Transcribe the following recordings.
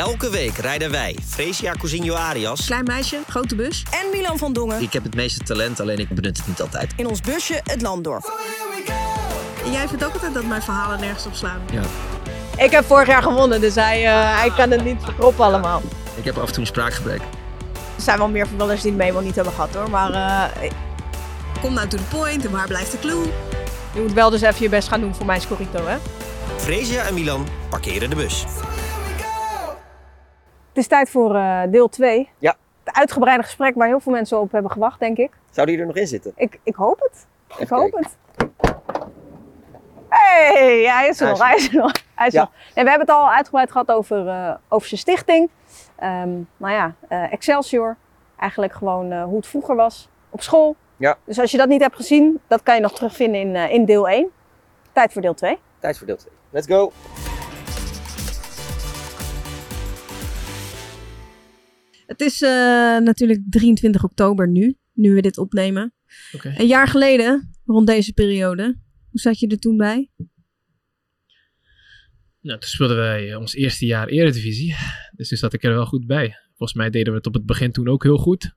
Elke week rijden wij, Fresia Cousinho Arias, Klein meisje, grote bus. En Milan van Dongen ik heb het meeste talent, alleen ik benut het niet altijd. in ons busje het land door. En jij vindt ook altijd dat mijn verhalen nergens op slaan. Ja. Ik heb vorig jaar gewonnen, dus hij, eh, hij kan het niet verkroppen allemaal. Ik heb af en toe een spraakgebrek. Er zijn wel meer voetballers die het mee wel niet hebben gehad hoor. Maar eh, Kom nou to the point en waar blijft de clue? je moet wel dus even je best gaan doen voor mijn Scorito hè. Fresia en Milan parkeren de bus. Het is tijd voor eh, deel 2. Ja. Het uitgebreide gesprek waar heel veel mensen op hebben gewacht denk ik. Zou die er nog in zitten? Ik, ik hoop het. Ik hoop kijken. het. hey, hij is er nog. Hij is er nog. Hij is Ja. nog. En we hebben het al uitgebreid gehad over, eh, over zijn stichting. Ehm, nou ja, eh, Excelsior. Eigenlijk gewoon hoe het vroeger was op school. Ja. Dus als je dat niet hebt gezien, dat kan je nog terugvinden in, in deel 1. Tijd voor deel 2. Tijd voor deel 2. Let's go! Het is eh, natuurlijk 23 oktober nu, nu we dit opnemen. Oké. Een jaar geleden, rond deze periode. Hoe zat je er toen bij? Nou, toen speelden wij ons eerste jaar Eredivisie. Dus toen zat ik er wel goed bij. Volgens mij deden we het op het begin toen ook heel goed.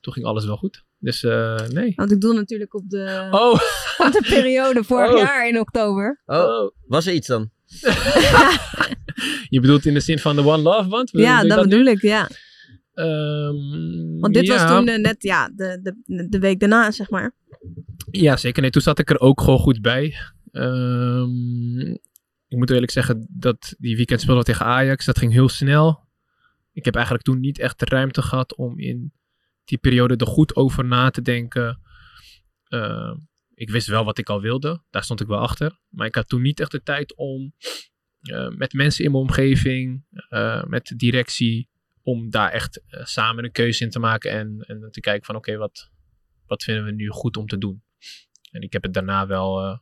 Toen ging alles wel goed. Dus eh, nee. Want ik doe natuurlijk op de, Oh, op de periode vorig Oh. jaar in oktober. Oh, was er iets dan? je bedoelt in de zin van de One Love Band? Ja, dat nu? bedoel ik, ja. Ehm, Want dit was toen eh, net ja, de, de, de week daarna, zeg maar. Ja, zeker. Nee, toen zat ik er ook gewoon goed bij. Ehm, ik moet eerlijk zeggen dat die weekend speelde tegen Ajax. Dat ging heel snel. Ik heb eigenlijk toen niet echt de ruimte gehad om in die periode er goed over na te denken. Ehm, ik wist wel wat ik al wilde. Daar stond ik wel achter. Maar ik had toen niet echt de tijd om eh, met mensen in mijn omgeving, eh, met de directie, om daar echt eh, samen een keuze in te maken en, en te kijken van oké, wat, wat vinden we nu goed om te doen. En ik heb het daarna wel. eh,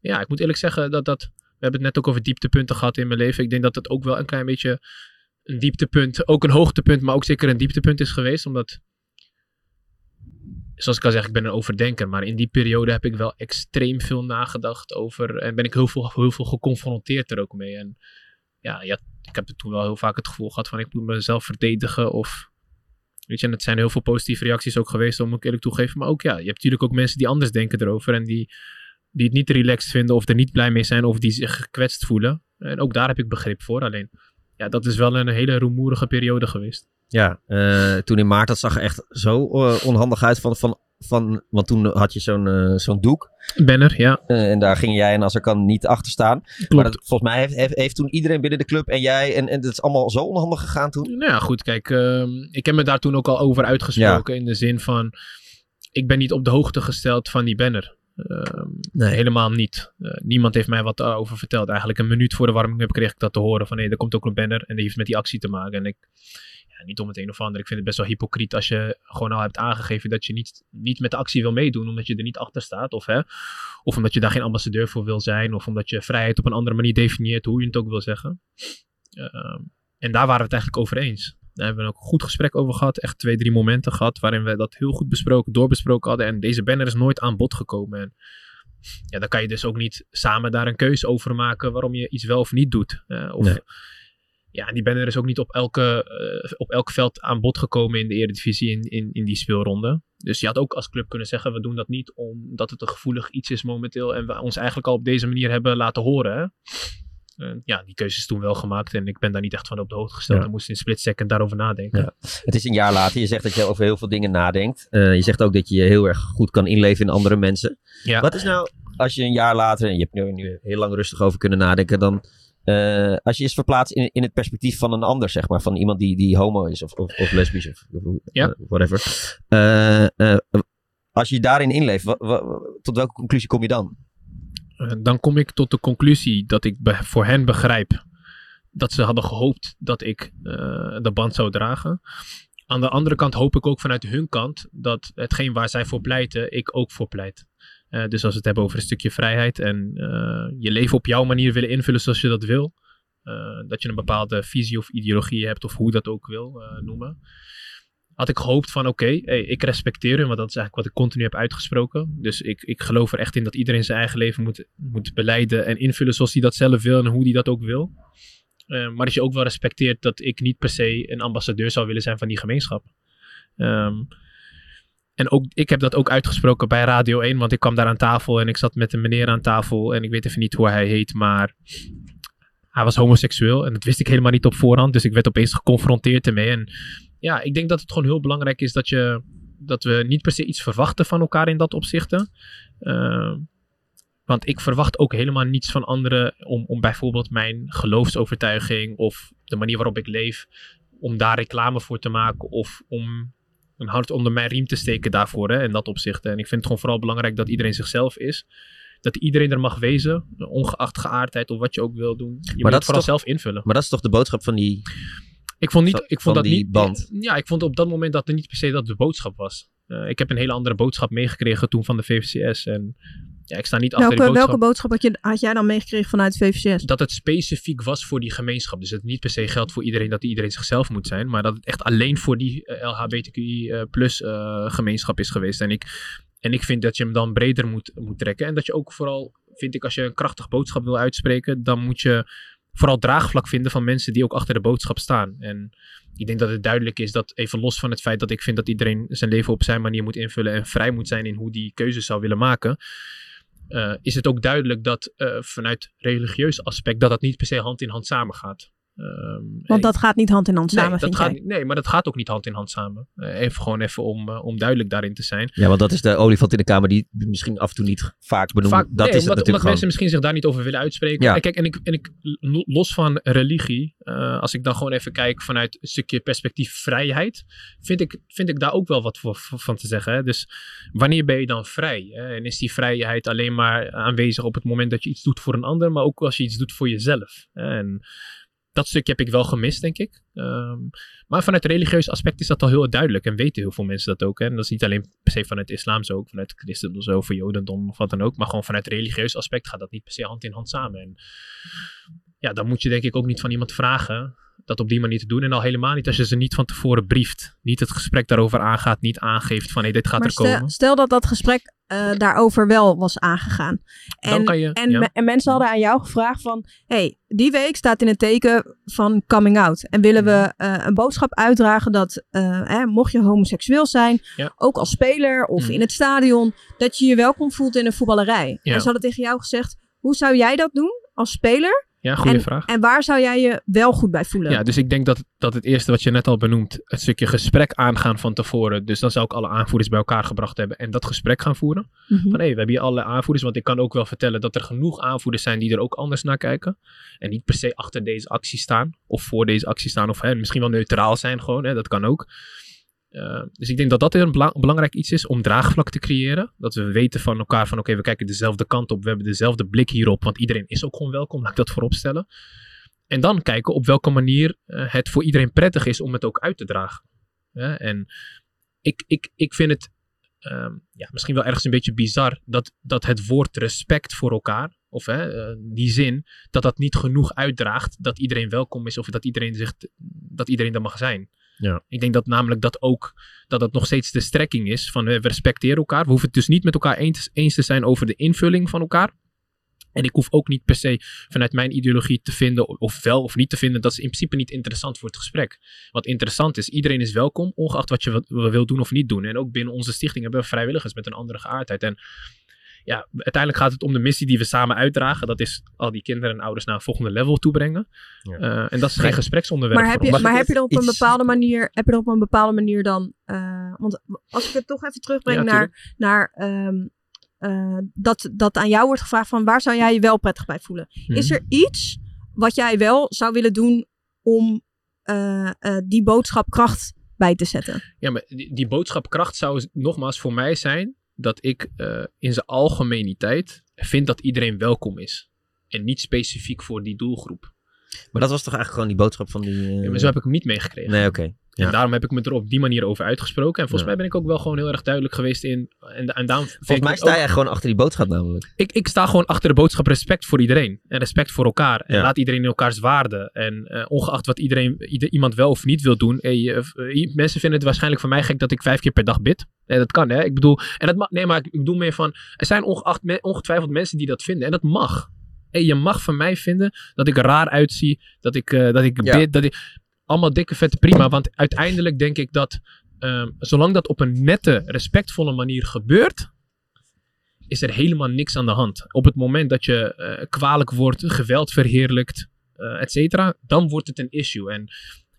ja, ik moet eerlijk zeggen dat dat. We hebben het net ook over dieptepunten gehad in mijn leven. Ik denk dat het ook wel een klein beetje een dieptepunt, ook een hoogtepunt, maar ook zeker een dieptepunt is geweest. Omdat, zoals ik al zeg, ik ben een overdenker. Maar in die periode heb ik wel extreem veel nagedacht over. En ben ik heel veel, heel veel geconfronteerd er ook mee. En ja, ja, ik heb toen wel heel vaak het gevoel gehad van ik moet mezelf verdedigen. Of Weet je, en het zijn heel veel positieve reacties ook geweest, om ik eerlijk toegeven. Maar ook ja, je hebt natuurlijk ook mensen die anders denken erover. En die, die het niet relaxed vinden of er niet blij mee zijn of die zich gekwetst voelen. En ook daar heb ik begrip voor. Alleen, ja, dat is wel een hele rumoerige periode geweest. Ja, eh, toen in maart, dat zag er echt zo eh, onhandig uit. Van, van, van, want toen had je zo'n eh, zo'n doek. Banner, ja, eh, en daar ging jij en als er kan niet achter staan. Maar klopt. dat, volgens mij heeft, heeft, heeft toen iedereen binnen de club en jij. En, en dat is allemaal zo onhandig gegaan toen. Nou ja, goed, kijk, ehm, ik heb me daar toen ook al over uitgesproken. In de zin van, ik ben niet op de hoogte gesteld van die banner. Ehm, Nee. Helemaal niet. Eh, niemand heeft mij wat over verteld. Eigenlijk een minuut voor de warming-up kreeg ik dat te horen. Van nee, er komt ook een banner en die heeft met die actie te maken. En ik, niet om het een of ander. Ik vind het best wel hypocriet als je gewoon al hebt aangegeven dat je niet, niet met de actie wil meedoen. Omdat je er niet achter staat. Of, hè, of omdat je daar geen ambassadeur voor wil zijn. Of omdat je vrijheid op een andere manier definieert. Hoe je het ook wil zeggen. Ehm, en daar waren we het eigenlijk over eens. Daar hebben we ook een goed gesprek over gehad. Echt twee, drie momenten gehad waarin we dat heel goed besproken, doorbesproken hadden. En deze banner is nooit aan bod gekomen. En ja, dan kan je dus ook niet samen daar een keuze over maken waarom je iets wel of niet doet. Eh, of. Ja, die banner is ook niet op, elke, eh, op elk veld aan bod gekomen in de Eredivisie in, in, in die speelronde. Dus je had ook als club kunnen zeggen, we doen dat niet omdat het een gevoelig iets is momenteel. En we ons eigenlijk al op deze manier hebben laten horen. Hè? Ja, die keuze is toen wel gemaakt en ik ben daar niet echt van op de hoogte gesteld. Ja. en moest in split second daarover nadenken. Ja. Het is een jaar later. Je zegt dat je over heel veel dingen nadenkt. Eh, je zegt ook dat je je heel erg goed kan inleven in andere mensen. Ja. Wat is nou, als je een jaar later, en je hebt nu, nu heel lang rustig over kunnen nadenken, dan eh, als je eens verplaatst in, in het perspectief van een ander, zeg maar, van iemand die, die homo is of, of, of lesbisch of, of Ja. eh, whatever. Eh, als je daarin inleeft, tot welke conclusie kom je dan? Dan kom ik tot de conclusie dat ik voor hen begrijp dat ze hadden gehoopt dat ik eh, de band zou dragen. Aan de andere kant hoop ik ook vanuit hun kant dat hetgeen waar zij voor pleiten, ik ook voor pleit. Eh, dus als we het hebben over een stukje vrijheid en eh, je leven op jouw manier willen invullen zoals je dat wil. eh, dat je een bepaalde visie of ideologie hebt of hoe dat ook wil noemen. Had ik gehoopt van oké, ik respecteer hun, want dat is eigenlijk wat ik continu heb uitgesproken. Dus ik, ik geloof er echt in dat iedereen zijn eigen leven moet, moet beleiden en invullen zoals hij dat zelf wil en hoe hij dat ook wil. Maar dat je ook wel respecteert dat ik niet per se een ambassadeur zou willen zijn van die gemeenschap. Ehm, en ook, ik heb dat ook uitgesproken bij Radio 1, want ik kwam daar aan tafel en ik zat met een meneer aan tafel en ik weet even niet hoe hij heet, maar hij was homoseksueel en dat wist ik helemaal niet op voorhand, dus ik werd opeens geconfronteerd ermee. En ja, ik denk dat het gewoon heel belangrijk is dat, je, dat we niet per se iets verwachten van elkaar in dat opzichte. Ehm, want ik verwacht ook helemaal niets van anderen om, om bijvoorbeeld mijn geloofsovertuiging of de manier waarop ik leef, om daar reclame voor te maken of om een hart onder mijn riem te steken daarvoor, hè, in dat opzicht. En ik vind het gewoon vooral belangrijk dat iedereen zichzelf is. Dat iedereen er mag wezen, ongeacht geaardheid of wat je ook wil doen. Je moet dat het vooral toch- zelf invullen. Maar dat is toch de boodschap van die... Ik vond, niet, ik vond dat niet. band. Ja, ik vond op dat moment dat er niet per se dat de boodschap was. Eh, ik heb een hele andere boodschap meegekregen toen van de VVCS. En ja, ik sta niet achter Welke, die boodschap. welke boodschap had, je, had jij dan meegekregen vanuit VVCS? dat het specifiek was voor die gemeenschap. Dus het niet per se geldt voor iedereen dat iedereen zichzelf moet zijn. Maar dat het echt alleen voor die eh, LHBTQI eh, plus eh, gemeenschap is geweest. En ik, en ik vind dat je hem dan breder moet, moet trekken. En dat je ook vooral, vind ik, als je een krachtig boodschap wil uitspreken, dan moet je vooral draagvlak vinden van mensen die ook achter de boodschap staan. En ik denk dat het duidelijk is dat, even los van het feit dat ik vind dat iedereen zijn leven op zijn manier moet invullen en vrij moet zijn in hoe die keuzes zou willen maken, is het ook duidelijk dat eh, vanuit religieus aspect dat dat niet per se hand in hand samengaat. Ehm, Want dat gaat niet hand in hand samen, nee, vind dat gaat, jij? niet- nee, maar dat gaat ook niet hand in hand samen. Eh, even gewoon even om, eh, om duidelijk daarin te zijn. Ja, want dat is de olifant in de kamer die misschien af en toe niet vaak benoemd. Vaak, dat nee, is het natuurlijk omdat gewoon. mensen misschien zich daar niet over willen uitspreken. Ja. En kijk, en ik, en ik lo- los van religie, eh, als ik dan gewoon even kijk vanuit een stukje perspectief vrijheid, vind ik, vind ik daar ook wel wat voor, voor- van te zeggen. Hè? Dus wanneer ben je dan vrij? Hè? En is die vrijheid alleen maar aanwezig op het moment dat je iets doet voor een ander, maar ook als je iets doet voor jezelf? Hè? En dat stukje heb ik wel gemist, denk ik. Ehm, maar vanuit religieus aspect is dat al heel duidelijk. En weten heel veel mensen dat ook. Hè? En dat is niet alleen per se vanuit islam zo, ook vanuit christendom zo, of jodendom of wat dan ook. Maar gewoon vanuit religieus aspect gaat dat niet per se hand in hand samen. En ja, dan moet je denk ik ook niet van iemand vragen dat op die manier te doen. En al helemaal niet als je ze niet van tevoren brieft. Niet het gesprek daarover aangaat, niet aangeeft van hé, dit gaat Maar er komen. stel, dat dat gesprek eh, daarover wel was aangegaan. Dan En, kan je- en, ja. me- en mensen hadden aan jou gevraagd van... hey, die week staat in het teken van coming out. En willen we Mhm. eh, een boodschap uitdragen dat... eh, hè, mocht je homoseksueel zijn, Ja. ook als speler of Mhm. in het stadion... dat je je welkom voelt in een voetballerij. Ja. En ze hadden tegen jou gezegd... hoe zou jij dat doen als speler? Ja, goede vraag. En waar zou jij je wel goed bij voelen? Ja, dus ik denk dat, dat het eerste wat je net al benoemt, het stukje gesprek aangaan van tevoren. Dus dan zou ik alle aanvoerders bij elkaar gebracht hebben en dat gesprek gaan voeren. Mhm. Van hé, we hebben hier allerlei aanvoerders, want ik kan ook wel vertellen dat er genoeg aanvoerders zijn die er ook anders naar kijken. En niet per se achter deze actie staan, of voor deze actie staan, of hè, misschien wel neutraal zijn gewoon, hè, dat kan ook. Uh, dus ik denk dat dat een bela belangrijk iets is om draagvlak te creëren. Dat we weten van elkaar van oké, we kijken dezelfde kant op, we hebben dezelfde blik hierop, want iedereen is ook gewoon welkom, laat ik dat voorop stellen. En dan kijken op welke manier uh, het voor iedereen prettig is om het ook uit te dragen. En ik, ik, ik vind het um, ja, misschien wel ergens een beetje bizar dat, dat het woord respect voor elkaar, of hè, uh, die zin, dat dat niet genoeg uitdraagt dat iedereen welkom is of dat iedereen, zich, dat iedereen er mag zijn. Ja. Ik denk dat namelijk dat ook, dat dat nog steeds de strekking is van we respecteren elkaar. We hoeven het dus niet met elkaar eens, eens te zijn over de invulling van elkaar. En ik hoef ook niet per se vanuit mijn ideologie te vinden, of wel of niet te vinden, dat is in principe niet interessant voor het gesprek. Wat interessant is, iedereen is welkom, ongeacht wat je wil doen of niet doen. En ook binnen onze stichting hebben we vrijwilligers met een andere geaardheid. En ja, uiteindelijk gaat het om de missie die we samen uitdragen. Dat is al die kinderen en ouders naar een volgende level toe brengen. Ja. Uh, en dat is geen gespreksonderwerp. Maar heb je, maar heb je er op een bepaalde manier, heb je er op een bepaalde manier dan, uh, want als ik het toch even terugbreng ja, naar, naar um, uh, dat, dat aan jou wordt gevraagd van waar zou jij je wel prettig bij voelen? Hmm. Is er iets wat jij wel zou willen doen om uh, die boodschap kracht bij te zetten? Ja, maar die, die boodschap kracht zou nogmaals voor mij zijn dat ik uh, in zijn algemeniteit vind dat iedereen welkom is. En niet specifiek voor die doelgroep. Maar dat was toch eigenlijk gewoon die boodschap van die... Uh... Ja, maar zo heb ik hem niet meegekregen. Nee, oké. Okay. Ja. En daarom heb ik me er op die manier over uitgesproken. En volgens ja. mij ben ik ook wel gewoon heel erg duidelijk geweest in. En, en daarom volgens mij sta jij gewoon achter die boodschap namelijk. Ik, ik sta gewoon achter de boodschap respect voor iedereen. En respect voor elkaar. En ja. laat iedereen in elkaars waarde. En uh, ongeacht wat iedereen, ieder, iemand wel of niet wil doen. Hey, uh, uh, mensen vinden het waarschijnlijk van mij gek dat ik vijf keer per dag bid. En dat kan hè. Ik bedoel. En dat mag, nee, maar ik bedoel meer van. Er zijn ongeacht, ongetwijfeld mensen die dat vinden. En dat mag. hey, je mag van mij vinden dat ik er raar uitzie, dat ik, eh, dat ik Ja. dit, dat ik... Allemaal dikke vette prima, want uiteindelijk denk ik dat ehm, zolang dat op een nette, respectvolle manier gebeurt, is er helemaal niks aan de hand. Op het moment dat je eh, kwalijk wordt, geweld verheerlijkt, eh et cetera, dan wordt het een issue. En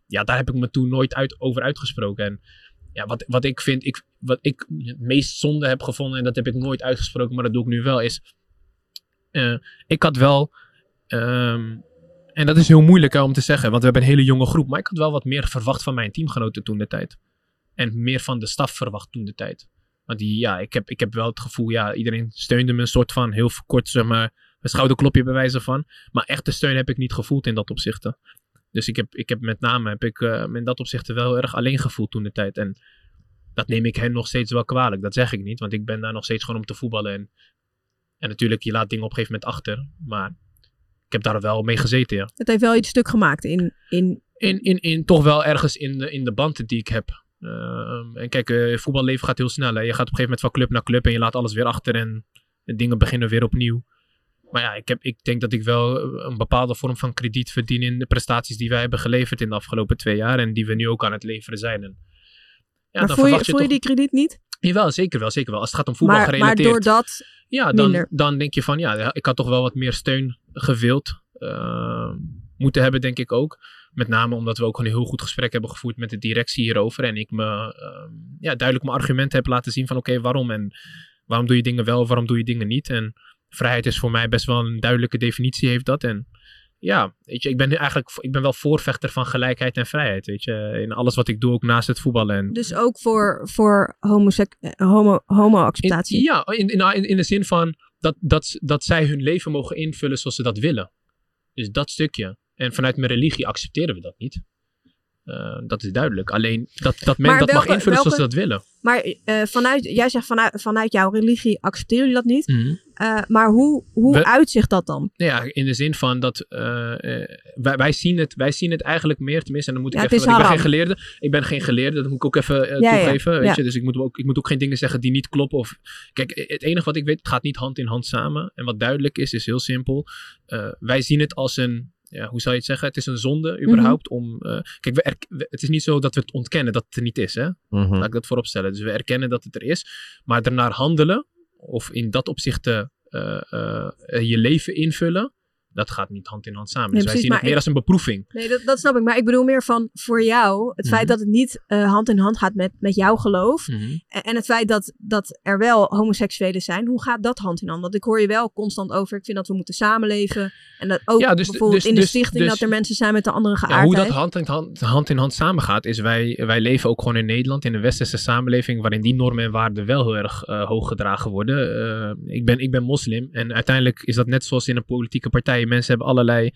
ja, daar heb ik me toen nooit uit, over uitgesproken. En ja, wat, wat ik vind, ik, wat ik het meest zonde heb gevonden, en dat heb ik nooit uitgesproken, maar dat doe ik nu wel, is. eh, ik had wel. ehm, en dat is heel moeilijk hè, om te zeggen, want we hebben een hele jonge groep. Maar ik had wel wat meer verwacht van mijn teamgenoten toen de tijd. En meer van de staf verwacht toen de tijd. Want die, ja, ik heb, ik heb wel het gevoel, ja, iedereen steunde me een soort van heel kort, zeg maar, een schouderklopje bij wijze van. Maar echte steun heb ik niet gevoeld in dat opzichte. Dus ik heb, ik heb met name, heb ik eh, in dat opzichte wel erg alleen gevoeld toen de tijd. En dat neem ik hen nog steeds wel kwalijk. Dat zeg ik niet, want ik ben daar nog steeds gewoon om te voetballen. En, en natuurlijk, je laat dingen op een gegeven moment achter. Maar heb daar wel mee gezeten, ja. Het heeft wel iets stuk gemaakt in, in In, in, in, toch wel ergens in de, in de band die ik heb. Ehm, en kijk, eh, voetballeven gaat heel snel. Hè. Je gaat op een gegeven moment van club naar club en je laat alles weer achter en dingen beginnen weer opnieuw. Maar ja, ik, heb, ik denk dat ik wel een bepaalde vorm van krediet verdien in de prestaties die wij hebben geleverd in de afgelopen twee jaar en die we nu ook aan het leveren zijn. En, ja, maar dan voel je, je voel je die krediet niet? Jawel, zeker wel, zeker wel. Als het gaat om voetbal Maar, maar gerelateerd. doordat... Ja, dan, Minder. dan denk je van ja, ik had toch wel wat meer steun gewild eh, moeten hebben, denk ik ook. Met name omdat we ook een heel goed gesprek hebben gevoerd met de directie hierover. En ik me eh, ja, duidelijk mijn argumenten heb laten zien van oké, waarom en waarom doe je dingen wel, waarom doe je dingen niet. En vrijheid is voor mij best wel een duidelijke definitie heeft dat. En ja, weet je, ik ben nu eigenlijk ik ben wel voorvechter van gelijkheid en vrijheid, weet je. In alles wat ik doe, ook naast het voetballen. En, Dus ook voor, voor eh, homo, homo-acceptatie. ja, in, in, in de zin van dat, dat, dat zij hun leven mogen invullen zoals ze dat willen. Dus dat stukje. En vanuit mijn religie accepteren we dat niet. Eh, dat is duidelijk. Alleen dat, dat men Maar dat mag welke- invullen zoals ze welke- dat willen. Maar eh, vanuit, jij zegt vanuit, vanuit jouw religie accepteren jullie dat niet. Mhm. Eh, maar hoe, hoe We- uitzicht dat dan? Nou ja, in de zin van dat wij, wij, zien het, wij zien het eigenlijk meer, tenminste, en dan moet ik Ja, even, ik ben geen geleerde. Ik ben geen geleerde, dat moet ik ook even ja, toegeven. Weet je? Dus ik moet, ook, ik moet ook geen dingen zeggen die niet kloppen. Of, kijk, het enige wat ik weet, het gaat niet hand in hand samen. En wat duidelijk is, is heel simpel. Wij zien het als een, ja, hoe zou je het zeggen? Het is een zonde überhaupt om... eh, kijk, we het is niet zo dat we het ontkennen dat het er niet is, hè? Mhm. Laat ik dat voorop stellen. Dus we erkennen dat het er is. Maar ernaar handelen, of in dat opzicht eh, eh, je leven invullen, dat gaat niet hand in hand samen. Nee, dus wij zien het meer als een beproeving. Nee, dat, dat snap ik. Maar ik bedoel meer van voor jou, het Mhm. feit dat het niet eh, hand in hand gaat met, met jouw geloof. En, en het feit dat, dat er wel homoseksuelen zijn, hoe gaat dat hand in hand? Want ik hoor je wel constant over, ik vind dat we moeten samenleven. En dat ook Ja, dus- bijvoorbeeld dus- in de dus- stichting dat er mensen zijn met een andere Ja, geaardheid. hoe dat hand in hand, hand in hand samengaat, is wij, wij leven ook gewoon in Nederland, in een westerse samenleving, waarin die normen en waarden wel heel erg eh, hoog gedragen worden. Eh, ik, ben, ik ben moslim en uiteindelijk is dat net zoals in een politieke partij. Mensen hebben allerlei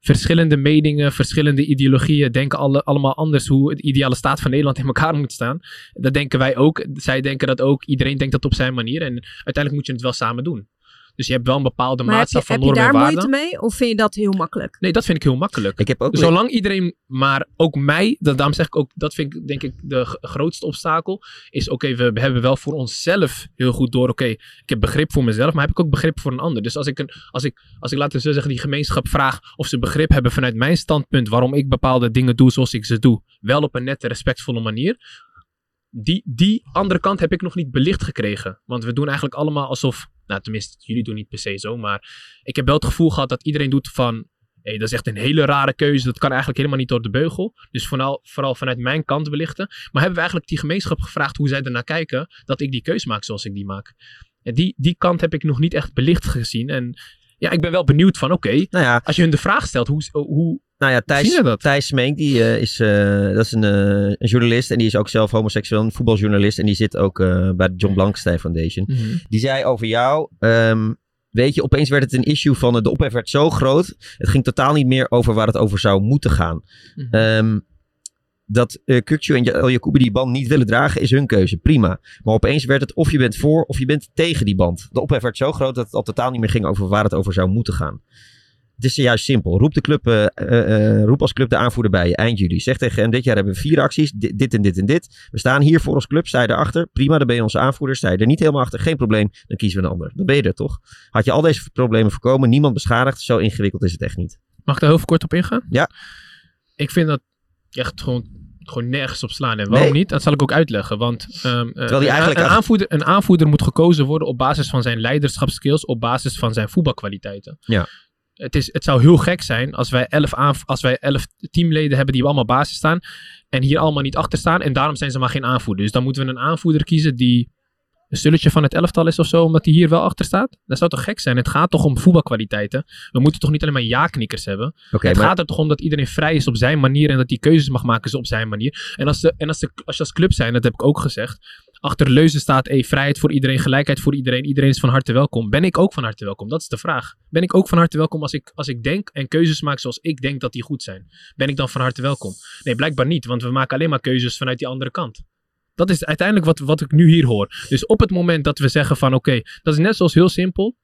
verschillende meningen, verschillende ideologieën, denken alle, allemaal anders hoe het ideale staat van Nederland in elkaar moet staan. Dat denken wij ook. Zij denken dat ook. Iedereen denkt dat op zijn manier. En uiteindelijk moet je het wel samen doen. Dus je hebt wel een bepaalde maar heb je, maatstaf van heb je normen en daar waarden. moeite mee? Of vind je dat heel makkelijk? Nee, dat vind ik heel makkelijk. Ik heb ook... Zolang iedereen, maar ook mij, dat, daarom zeg ik ook, dat vind ik denk ik de g- grootste obstakel, is oké, we hebben wel voor onszelf heel goed door, oké, ik heb begrip voor mezelf, maar heb ik ook begrip voor een ander. Dus als ik, een, als ik, als ik laten we zeggen, die gemeenschap vraag of ze begrip hebben vanuit mijn standpunt, waarom ik bepaalde dingen doe zoals ik ze doe, wel op een nette, respectvolle manier, die, die andere kant heb ik nog niet belicht gekregen. Want we doen eigenlijk allemaal alsof, nou tenminste, jullie doen niet per se zo, maar ik heb wel het gevoel gehad dat iedereen doet van, hé, dat is echt een hele rare keuze, dat kan eigenlijk helemaal niet door de beugel. Dus vooral, vooral vanuit mijn kant belichten. Maar hebben we eigenlijk die gemeenschap gevraagd hoe zij ernaar kijken, dat ik die keuze maak zoals ik die maak. En die, die kant heb ik nog niet echt belicht gezien. En ja, ik ben wel benieuwd van, oké, Nou ja, als je hun de vraag stelt, hoe, hoe nou ja Zien Thijs, dat? Thijs Smeek, die eh, is, eh, dat is een, eh, een journalist en die is ook zelf homoseksueel, een voetbaljournalist. En die zit ook bij de John Blankstein Foundation. Die zei over jou, ehm, weet je, opeens werd het een issue van, de ophef werd zo groot. Het ging totaal niet meer over waar het over zou moeten gaan. Mhm. Ehm, dat uh, Kukcu en El Jacoubi die band niet willen dragen, is hun keuze. Prima. Maar opeens werd het of je bent voor of je bent tegen die band. De ophef werd zo groot dat het al totaal niet meer ging over waar het over zou moeten gaan. Het is juist simpel. Roep, de club, uh, uh, roep als club de aanvoerder bij je eind juli. Zeg tegen hem, dit jaar hebben we vier acties. Dit, dit en dit en dit. We staan hier voor als club. Sta je erachter? Prima, dan ben je onze aanvoerder. Sta je er niet helemaal achter? Geen probleem. Dan kiezen we een ander. Dan ben je er toch? Had je al deze problemen voorkomen? Niemand beschadigd? Zo ingewikkeld is het echt niet. Mag ik daar heel kort op ingaan? Ja. Ik vind dat echt gewoon gewoon nergens op slaan. En waarom niet? Dat zal ik ook uitleggen. Want um, Terwijl die eigenlijk een, aanvoerder, een aanvoerder moet gekozen worden op basis van zijn leiderschapskills, op basis van zijn voetbalkwaliteiten. Ja. Het, is, het zou heel gek zijn als wij, elf als wij elf teamleden hebben die allemaal basis staan en hier allemaal niet achter staan en daarom zijn ze maar geen aanvoerder. Dus dan moeten we een aanvoerder kiezen die een stulletje van het elftal is of zo, omdat hij hier wel achter staat? Dat zou toch gek zijn? Het gaat toch om voetbalkwaliteiten? We moeten toch niet alleen maar ja-knikkers hebben? het gaat er toch om dat iedereen vrij is op zijn manier en dat hij keuzes mag maken op zijn manier. En als, de, en als, de, als je als club zijn, dat heb ik ook gezegd, achter Leuzen staat hey, vrijheid voor iedereen, gelijkheid voor iedereen, iedereen is van harte welkom. Ben ik ook van harte welkom? Dat is de vraag. Ben ik ook van harte welkom als ik, als ik denk en keuzes maak zoals ik denk dat die goed zijn? Ben ik dan van harte welkom? Nee, blijkbaar niet, want we maken alleen maar keuzes vanuit die andere kant. Dat is uiteindelijk wat, wat ik nu hier hoor. Dus op het moment dat we zeggen van oké, dat is net zoals heel simpel.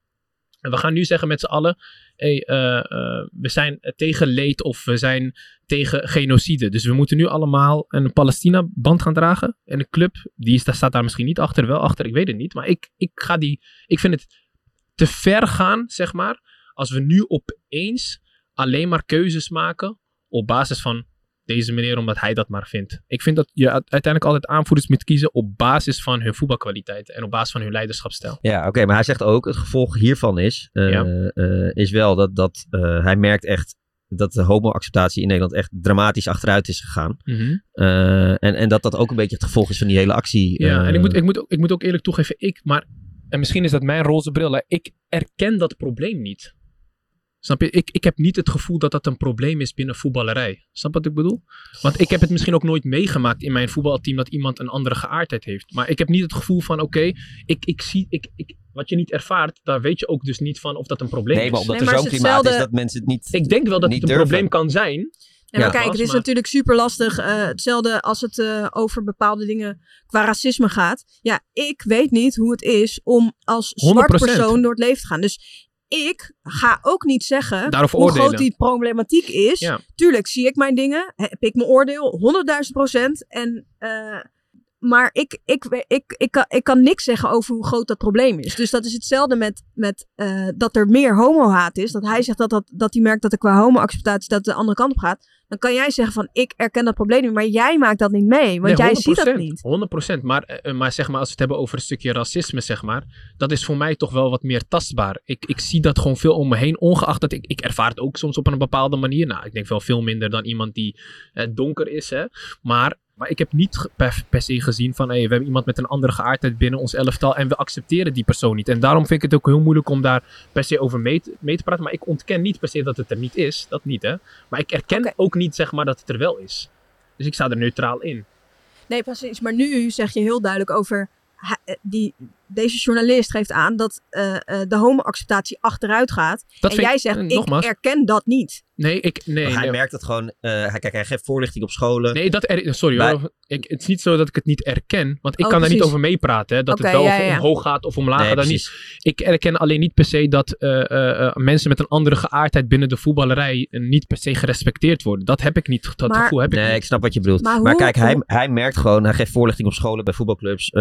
En we gaan nu zeggen met z'n allen, hey, uh, uh, we zijn tegen leed of we zijn tegen genocide. Dus we moeten nu allemaal een Palestina-band gaan dragen. En de club, die staat daar misschien niet achter, wel achter, ik weet het niet. Maar ik, ik, ga die, ik vind het te ver gaan, zeg maar, als we nu opeens alleen maar keuzes maken op basis van deze meneer omdat hij dat maar vindt. Ik vind dat je uiteindelijk altijd aanvoerders moet kiezen op basis van hun voetbalkwaliteit en op basis van hun leiderschapsstijl. Ja, oké, maar hij zegt ook, het gevolg hiervan is, uh, uh, is wel dat, dat uh, hij merkt echt dat de homo-acceptatie in Nederland echt dramatisch achteruit is gegaan. Mm -hmm. en, en dat dat ook een beetje het gevolg is van die hele actie. Ja, en ik moet, ik, moet, ik moet ook eerlijk toegeven, ik, maar, en misschien is dat mijn roze bril, hè, ik erken dat probleem niet. Snap je? Ik, ik heb niet het gevoel dat dat een probleem is binnen voetballerij. Snap wat ik bedoel? Want ik heb het misschien ook nooit meegemaakt in mijn voetbalteam dat iemand een andere geaardheid heeft. Maar ik heb niet het gevoel van, oké, ik, ik zie, ik, ik, wat je niet ervaart, daar weet je ook dus niet van of dat een probleem is. Nee, maar omdat nee, maar er zo'n klimaat hetzelfde... is dat mensen het niet Ik denk wel dat het een durven. probleem kan zijn. Ja, maar kijk, het is maar... natuurlijk super lastig. Uh, hetzelfde als het uh, over bepaalde dingen qua racisme gaat. Ja, ik weet niet hoe het is om als zwart persoon door het leven te gaan. Dus ik ga ook niet zeggen Daarover hoe oordelen. groot die problematiek is. Ja. Tuurlijk zie ik mijn dingen, heb ik mijn oordeel, 100.000 procent. En, uh, maar ik, ik, ik, ik, ik, kan, ik kan niks zeggen over hoe groot dat probleem is. Dus dat is hetzelfde met, met uh, dat er meer homohaat is. Dat hij zegt dat, dat, dat hij merkt dat er qua homo-acceptatie dat de andere kant op gaat. Dan kan jij zeggen van ik erken dat probleem niet, maar jij maakt dat niet mee. Want nee, jij ziet dat niet. 100%. Maar, uh, maar zeg maar, als we het hebben over een stukje racisme, zeg maar. Dat is voor mij toch wel wat meer tastbaar. Ik, ik zie dat gewoon veel om me heen. Ongeacht dat ik, ik ervaar het ook soms op een bepaalde manier. Nou, ik denk wel veel minder dan iemand die uh, donker is. Hè. Maar maar ik heb niet per, per se gezien van hey, we hebben iemand met een andere geaardheid binnen ons elftal en we accepteren die persoon niet. En daarom vind ik het ook heel moeilijk om daar per se over mee te, mee te praten. Maar ik ontken niet per se dat het er niet is. Dat niet, hè. Maar ik erken okay. ook niet, zeg maar, dat het er wel is. Dus ik sta er neutraal in. Nee, precies. Maar nu zeg je heel duidelijk over die, deze journalist geeft aan dat uh, uh, de homo-acceptatie achteruit gaat. Dat en jij zegt, ik, ik nogmaals, erken dat niet. Nee, ik, nee, hij nee. merkt het gewoon. Uh, hij, kijk, hij geeft voorlichting op scholen. Nee, dat er, sorry hoor. Ik, het is niet zo dat ik het niet erken. Want ik oh, kan precies. daar niet over meepraten. Hè, dat okay, het wel ja, ja. omhoog gaat of omlaag nee, gaat. Niet. Ik erken alleen niet per se dat uh, mensen met een andere geaardheid binnen de voetballerij niet per se gerespecteerd worden. Dat heb ik niet. Dat maar, gevoel heb ik nee, niet. ik snap wat je bedoelt. Maar, kijk, hij, hij merkt gewoon. Hij geeft voorlichting op scholen bij voetbalclubs.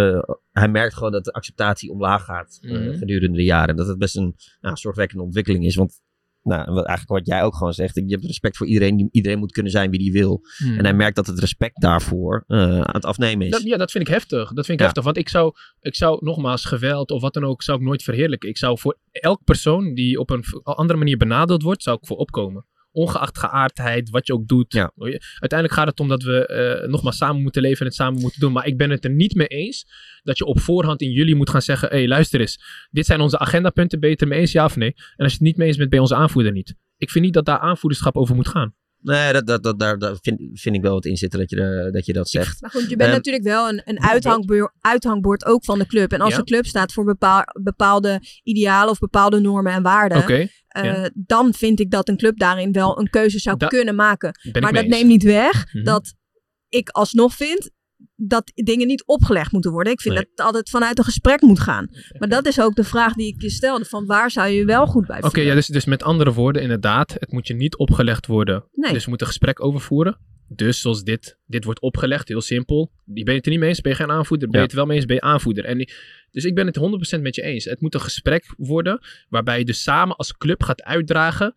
hij merkt gewoon dat de acceptatie omlaag gaat mm -hmm. gedurende de jaren. En dat het best een nou, zorgwekkende ontwikkeling is. Want nou, wat, eigenlijk wat jij ook gewoon zegt. Je hebt respect voor iedereen. Iedereen moet kunnen zijn wie die wil. Hmm. En hij merkt dat het respect daarvoor uh, aan het afnemen is. Dat, ja, dat vind ik heftig. Dat vind ik ja. heftig. Want ik zou, ik zou nogmaals geweld of wat dan ook, zou ik nooit verheerlijken. Ik zou voor elk persoon die op een andere manier benadeeld wordt, zou ik voor opkomen. Ongeacht geaardheid, wat je ook doet. Ja. Uiteindelijk gaat het om dat we uh, nogmaals samen moeten leven en het samen moeten doen. Maar ik ben het er niet mee eens dat je op voorhand in jullie moet gaan zeggen: hé, hey, luister eens, dit zijn onze agendapunten, ben je het er mee eens, ja of nee? En als je het niet mee eens bent, ben je onze aanvoerder niet. Ik vind niet dat daar aanvoerderschap over moet gaan. Nee, dat, dat, dat, daar, daar vind, vind ik wel wat in zitten dat je, uh, dat, je dat zegt. Maar goed, je bent um, natuurlijk wel een, een uithangbord, uithangbord ook van de club. En als ja. de club staat voor bepaal, bepaalde idealen of bepaalde normen en waarden, okay. uh, ja. dan vind ik dat een club daarin wel een keuze zou da kunnen maken. Maar dat neemt niet weg mm -hmm. dat ik alsnog vind dat dingen niet opgelegd moeten worden. Ik vind Nee. dat het altijd vanuit een gesprek moet gaan. Maar dat is ook de vraag die ik je stelde. Van waar zou je wel goed bij Oké, voelen? ja, dus, dus met andere woorden, inderdaad, het moet je niet opgelegd worden. Nee. Dus we moeten een gesprek overvoeren. Dus zoals dit, dit wordt opgelegd, heel simpel. Die ben je het er niet mee eens, ben je geen aanvoerder. Ben je het er wel mee eens, ben je aanvoerder. En die- dus ik ben het 100% met je eens. Het moet een gesprek worden waarbij je dus samen als club gaat uitdragen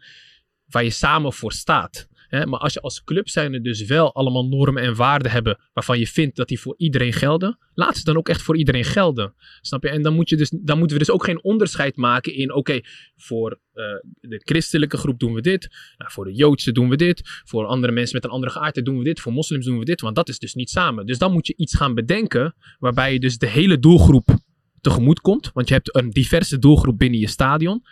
waar je samen voor staat. Maar als je als club zijnde dus wel allemaal normen en waarden hebben waarvan je vindt dat die voor iedereen gelden, laat ze dan ook echt voor iedereen gelden. Snap je? En dan, moet je dus, dan moeten we dus ook geen onderscheid maken in, oké, voor eh, de christelijke groep doen we dit, nou, voor de Joodse doen we dit, voor andere mensen met een andere geaardheid doen we dit, voor moslims doen we dit, want dat is dus niet samen. Dus dan moet je iets gaan bedenken waarbij je dus de hele doelgroep tegemoet komt, want je hebt een diverse doelgroep binnen je stadion.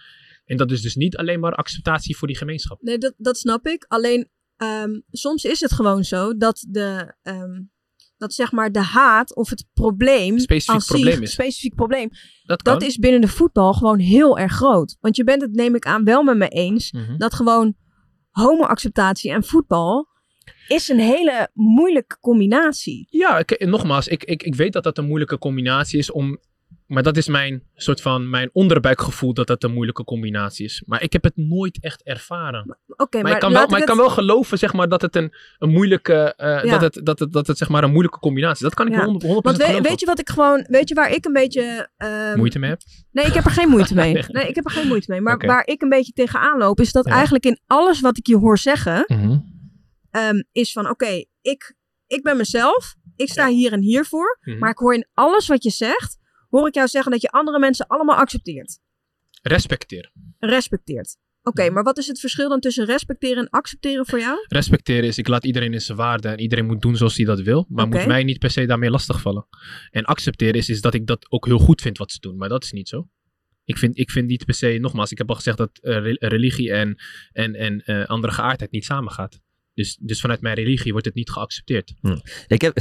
En dat is dus niet alleen maar acceptatie voor die gemeenschap. Nee, dat, dat snap ik. Alleen ehm, soms is het gewoon zo dat de, ehm, dat zeg maar de haat of het probleem. Specifiek zich- probleem is. Specifiek probleem. Dat is binnen de voetbal gewoon heel erg groot. Want je bent het, neem ik aan, wel met me eens. Mhm. Dat gewoon homo-acceptatie en voetbal is een hele moeilijke combinatie. Ja, ik, nogmaals, ik, ik, ik weet dat dat een moeilijke combinatie is om. Maar dat is mijn soort van mijn onderbuikgevoel dat dat een moeilijke combinatie is. Maar ik heb het nooit echt ervaren. Oké, maar maar, ik kan, wel, maar ik het- kan wel geloven zeg maar, dat het een, een moeilijke. eh, Ja. dat, het, dat, het, dat het zeg maar een moeilijke combinatie is. Dat kan ik Ja. wel 100%, 100% Want we- geloven. weet je wat ik gewoon, weet je waar ik een beetje. ehm, Moeite mee heb? Nee, ik heb er geen moeite mee. Nee, ik heb er geen moeite mee. Maar waar ik een beetje tegenaan loop, is dat Ja. eigenlijk in alles wat ik je hoor zeggen, Mhm. ehm, is van oké, ik, ik ben mezelf, ik sta hier en hier voor, Mhm. maar ik hoor in alles wat je zegt, hoor ik jou zeggen dat je andere mensen allemaal accepteert, Respecteer. respecteert. Oké, Mhm. maar wat is het verschil dan tussen respecteren en accepteren voor jou? Respecteren is, ik laat iedereen in zijn waarde en iedereen moet doen zoals hij dat wil. Maar moet mij niet per se daarmee lastigvallen. En accepteren is, is dat ik dat ook heel goed vind wat ze doen. Maar dat is niet zo. Ik vind, ik vind niet per se, nogmaals, ik heb al gezegd dat eh, re- religie en, en, en eh, andere geaardheid niet samengaat. Dus, dus vanuit mijn religie wordt het niet geaccepteerd. Ik heb,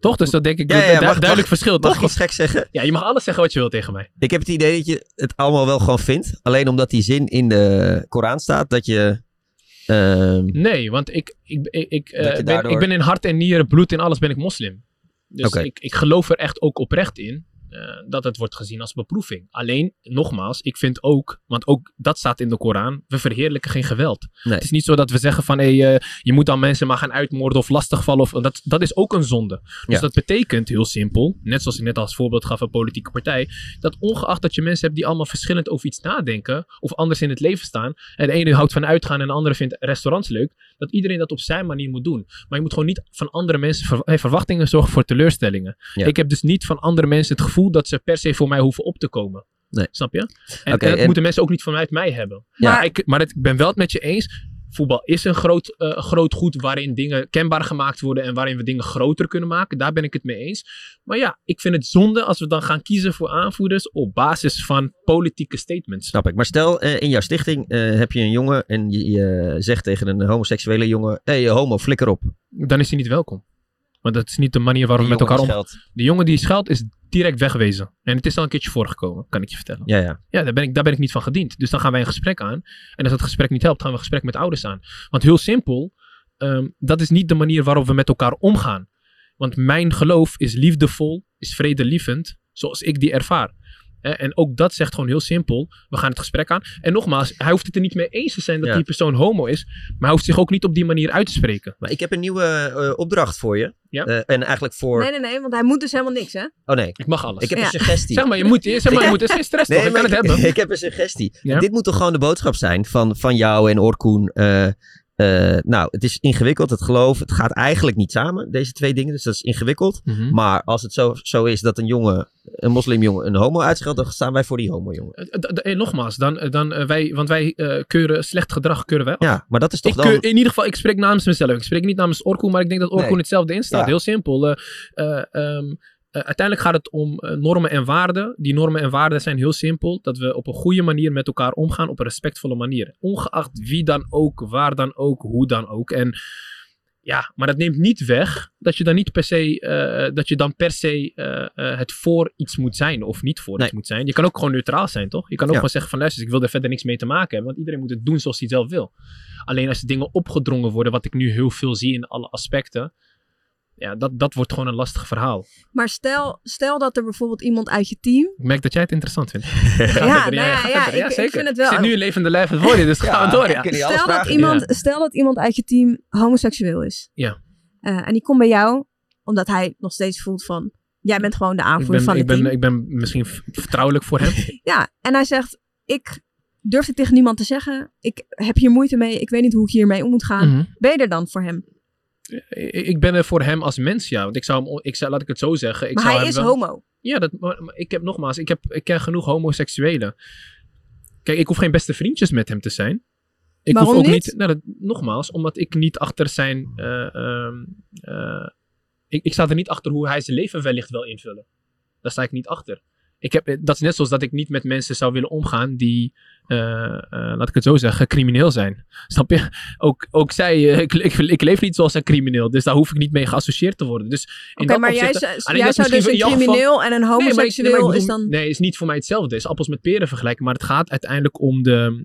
Toch? Dus dat denk ik Ja, een ja, du- mag- duidelijk mag- verschil, mag toch? ik iets gek zeggen? Ja, je mag alles zeggen wat je wilt tegen mij. Ik heb het idee dat je het allemaal wel gewoon vindt. Alleen omdat die zin in de Koran staat, dat je... ehm, Nee, want ik, ik, ik, ik, eh, ben, ik ben in hart en nieren, bloed en alles ben ik moslim. Dus ik, ik geloof er echt ook oprecht in eh, dat het wordt gezien als beproeving. Alleen, nogmaals, ik vind ook, want ook dat staat in de Koran, we verheerlijken geen geweld. Nee. Het is niet zo dat we zeggen van, hey, eh, je moet dan mensen maar gaan uitmoorden of lastigvallen. Of, dat, dat is ook een zonde. Dus Ja. dat betekent, heel simpel, net zoals ik net als voorbeeld gaf een politieke partij, dat ongeacht dat je mensen hebt die allemaal verschillend over iets nadenken, of anders in het leven staan, en de ene houdt van uitgaan en de andere vindt restaurants leuk, dat iedereen dat op zijn manier moet doen. Maar je moet gewoon niet van andere mensen ver- hey, verwachtingen zorgen voor teleurstellingen. Ja. Ik heb dus niet van andere mensen het gevoel dat ze per se voor mij hoeven op te komen. Nee. Snap je? En, dat en- moeten mensen ook niet vanuit mij hebben. Ja. Maar, ik, maar het- ik ben wel het met je eens. Voetbal is een groot, eh, groot goed waarin dingen kenbaar gemaakt worden en waarin we dingen groter kunnen maken. Daar ben ik het mee eens. Maar ja, ik vind het zonde als we dan gaan kiezen voor aanvoerders op basis van politieke statements. Snap ik. Maar stel, eh, in jouw stichting eh, heb je een jongen en je, je zegt tegen een homoseksuele jongen... Hé, hey, homo, flikker op. Dan is hij niet welkom. Want dat is niet de manier waarop we met elkaar jongen om. scheldt. De jongen die scheldt is direct wegwezen. En het is al een keertje voorgekomen, kan ik je vertellen. Ja, ja. Ja, daar ben, ik, daar ben ik niet van gediend. Dus dan gaan wij een gesprek aan. En als dat gesprek niet helpt, gaan we een gesprek met ouders aan. Want heel simpel, ehm, dat is niet de manier waarop we met elkaar omgaan. Want mijn geloof is liefdevol, is vredelievend, zoals ik die ervaar. En ook dat zegt gewoon heel simpel, we gaan het gesprek aan. En nogmaals, hij hoeft het er niet mee eens te zijn dat Ja. die persoon homo is. Maar hij hoeft zich ook niet op die manier uit te spreken. Maar ik heb een nieuwe eh, opdracht voor je. Ja. Eh, en eigenlijk voor... Nee, nee, nee, want hij moet dus helemaal niks, hè? Oh nee, Ik mag alles. ik heb Ja. een suggestie. Zeg maar, je moet, zeg maar, je moet, het is geen stress toch, ik kan het hebben. ik heb een suggestie. Ja? Dit moet toch gewoon de boodschap zijn van, van jou en Orkoen. eh, eh, nou, het is ingewikkeld, het geloof. Het gaat eigenlijk niet samen, deze twee dingen. Dus dat is ingewikkeld. Mhm. Maar als het zo, zo is dat een jongen, een moslimjongen, een homo uitscheldt, dan staan wij voor die homo-jongen. Eh, eh, eh, nogmaals, dan, dan, wij, want wij keuren slecht gedrag keuren wij af. Ja, maar dat is toch Ik dan... keur- in ieder geval, ik spreek namens mezelf. Ik spreek niet namens Orkoen, maar ik denk dat Orkoen Nee. hetzelfde instaat. Ja. Heel simpel. Eh, uiteindelijk gaat het om eh, normen en waarden. Die normen en waarden zijn heel simpel. Dat we op een goede manier met elkaar omgaan, op een respectvolle manier. Ongeacht wie dan ook, waar dan ook, hoe dan ook. En ja, maar dat neemt niet weg dat je dan niet per se, eh, dat je dan per se eh, eh, het voor iets moet zijn of niet voor Nee. iets moet zijn. Je kan ook gewoon neutraal zijn, toch? Je kan ook Ja. gewoon zeggen van luister, ik wil er verder niks mee te maken hebben, want iedereen moet het doen zoals hij zelf wil. Alleen als dingen opgedrongen worden, wat ik nu heel veel zie in alle aspecten, ja, dat, dat wordt gewoon een lastig verhaal. Maar stel, stel dat er bijvoorbeeld iemand uit je team... Ik merk dat jij het interessant vindt. ja, nou ja, ja, ik, ik, vind het wel... Ik zit nu een levende lijf je, dus gaan we door. Ja. Stel, dat iemand, stel dat iemand uit je team homoseksueel is. Ja. Uh, en die komt bij jou omdat hij nog steeds voelt van... Jij bent gewoon de aanvoerder van het ik ben, team. Ik ben misschien vertrouwelijk voor hem. ja, en hij zegt... Ik durf het tegen niemand te zeggen. Ik heb hier moeite mee. Ik weet niet hoe ik hiermee om moet gaan. Mm -hmm. Ben je er dan voor hem? Ik ben er voor hem als mens, ja. Want ik zou hem, ik zou, laat ik het zo zeggen. Ik maar zou hij is wel, homo. Ja, dat, maar, maar ik heb nogmaals, ik, heb, ik ken genoeg homoseksuelen. Kijk, ik hoef geen beste vriendjes met hem te zijn. Ik Waarom hoef ook niet? niet nou, dat, nogmaals, omdat ik niet achter zijn. Uh, uh, uh, ik, ik sta er niet achter hoe hij zijn leven wellicht wil invullen. Daar sta ik niet achter. Ik heb, dat is net zoals dat ik niet met mensen zou willen omgaan die, uh, uh, laat ik het zo zeggen, crimineel zijn. Snap je? Ook, ook zij, uh, ik, ik, ik, leef niet zoals een crimineel, dus daar hoef ik niet mee geassocieerd te worden. Dus Oké, okay, maar jij, jij zou dus een crimineel geval, en een homoseksueel nee, is dan... Nee, is niet voor mij hetzelfde. Het is appels met peren vergelijken, maar het gaat uiteindelijk om de,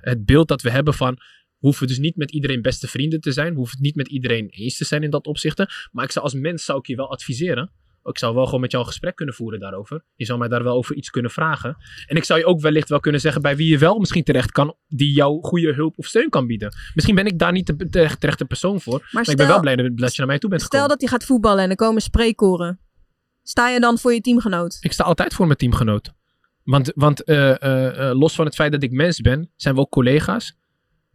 het beeld dat we hebben van we hoeven dus niet met iedereen beste vrienden te zijn. We hoeven het niet met iedereen eens te zijn in dat opzichte. Maar ik zou als mens zou ik je wel adviseren. Ik zou wel gewoon met jou een gesprek kunnen voeren daarover. Je zou mij daar wel over iets kunnen vragen. En ik zou je ook wellicht wel kunnen zeggen bij wie je wel misschien terecht kan. Die jou goede hulp of steun kan bieden. Misschien ben ik daar niet de terechte, persoon voor. Maar, maar stel, ik ben wel blij dat je naar mij toe bent Stel gekomen. dat hij gaat voetballen en er komen spreekkoren. Sta je dan voor je teamgenoot? Ik sta altijd voor mijn teamgenoot. Want, want uh, uh, uh, los van het feit dat ik mens ben, zijn we ook collega's.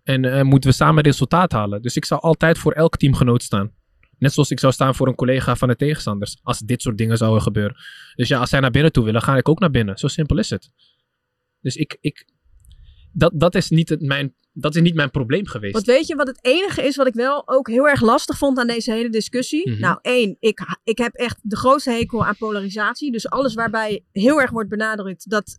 En uh, moeten we samen resultaat halen. Dus ik zou altijd voor elk teamgenoot staan. Net zoals ik zou staan voor een collega van de tegenstanders. Als dit soort dingen zouden gebeuren. Dus ja, als zij naar binnen toe willen, ga ik ook naar binnen. Zo simpel is het. Dus ik. ik dat, dat, is niet het, mijn, dat is niet mijn probleem geweest. Want weet je wat het enige is wat ik wel ook heel erg lastig vond aan deze hele discussie? Mhm. Mm -hmm. Nou, één, ik, ik heb echt de grootste hekel aan polarisatie. Dus alles waarbij heel erg wordt benadrukt dat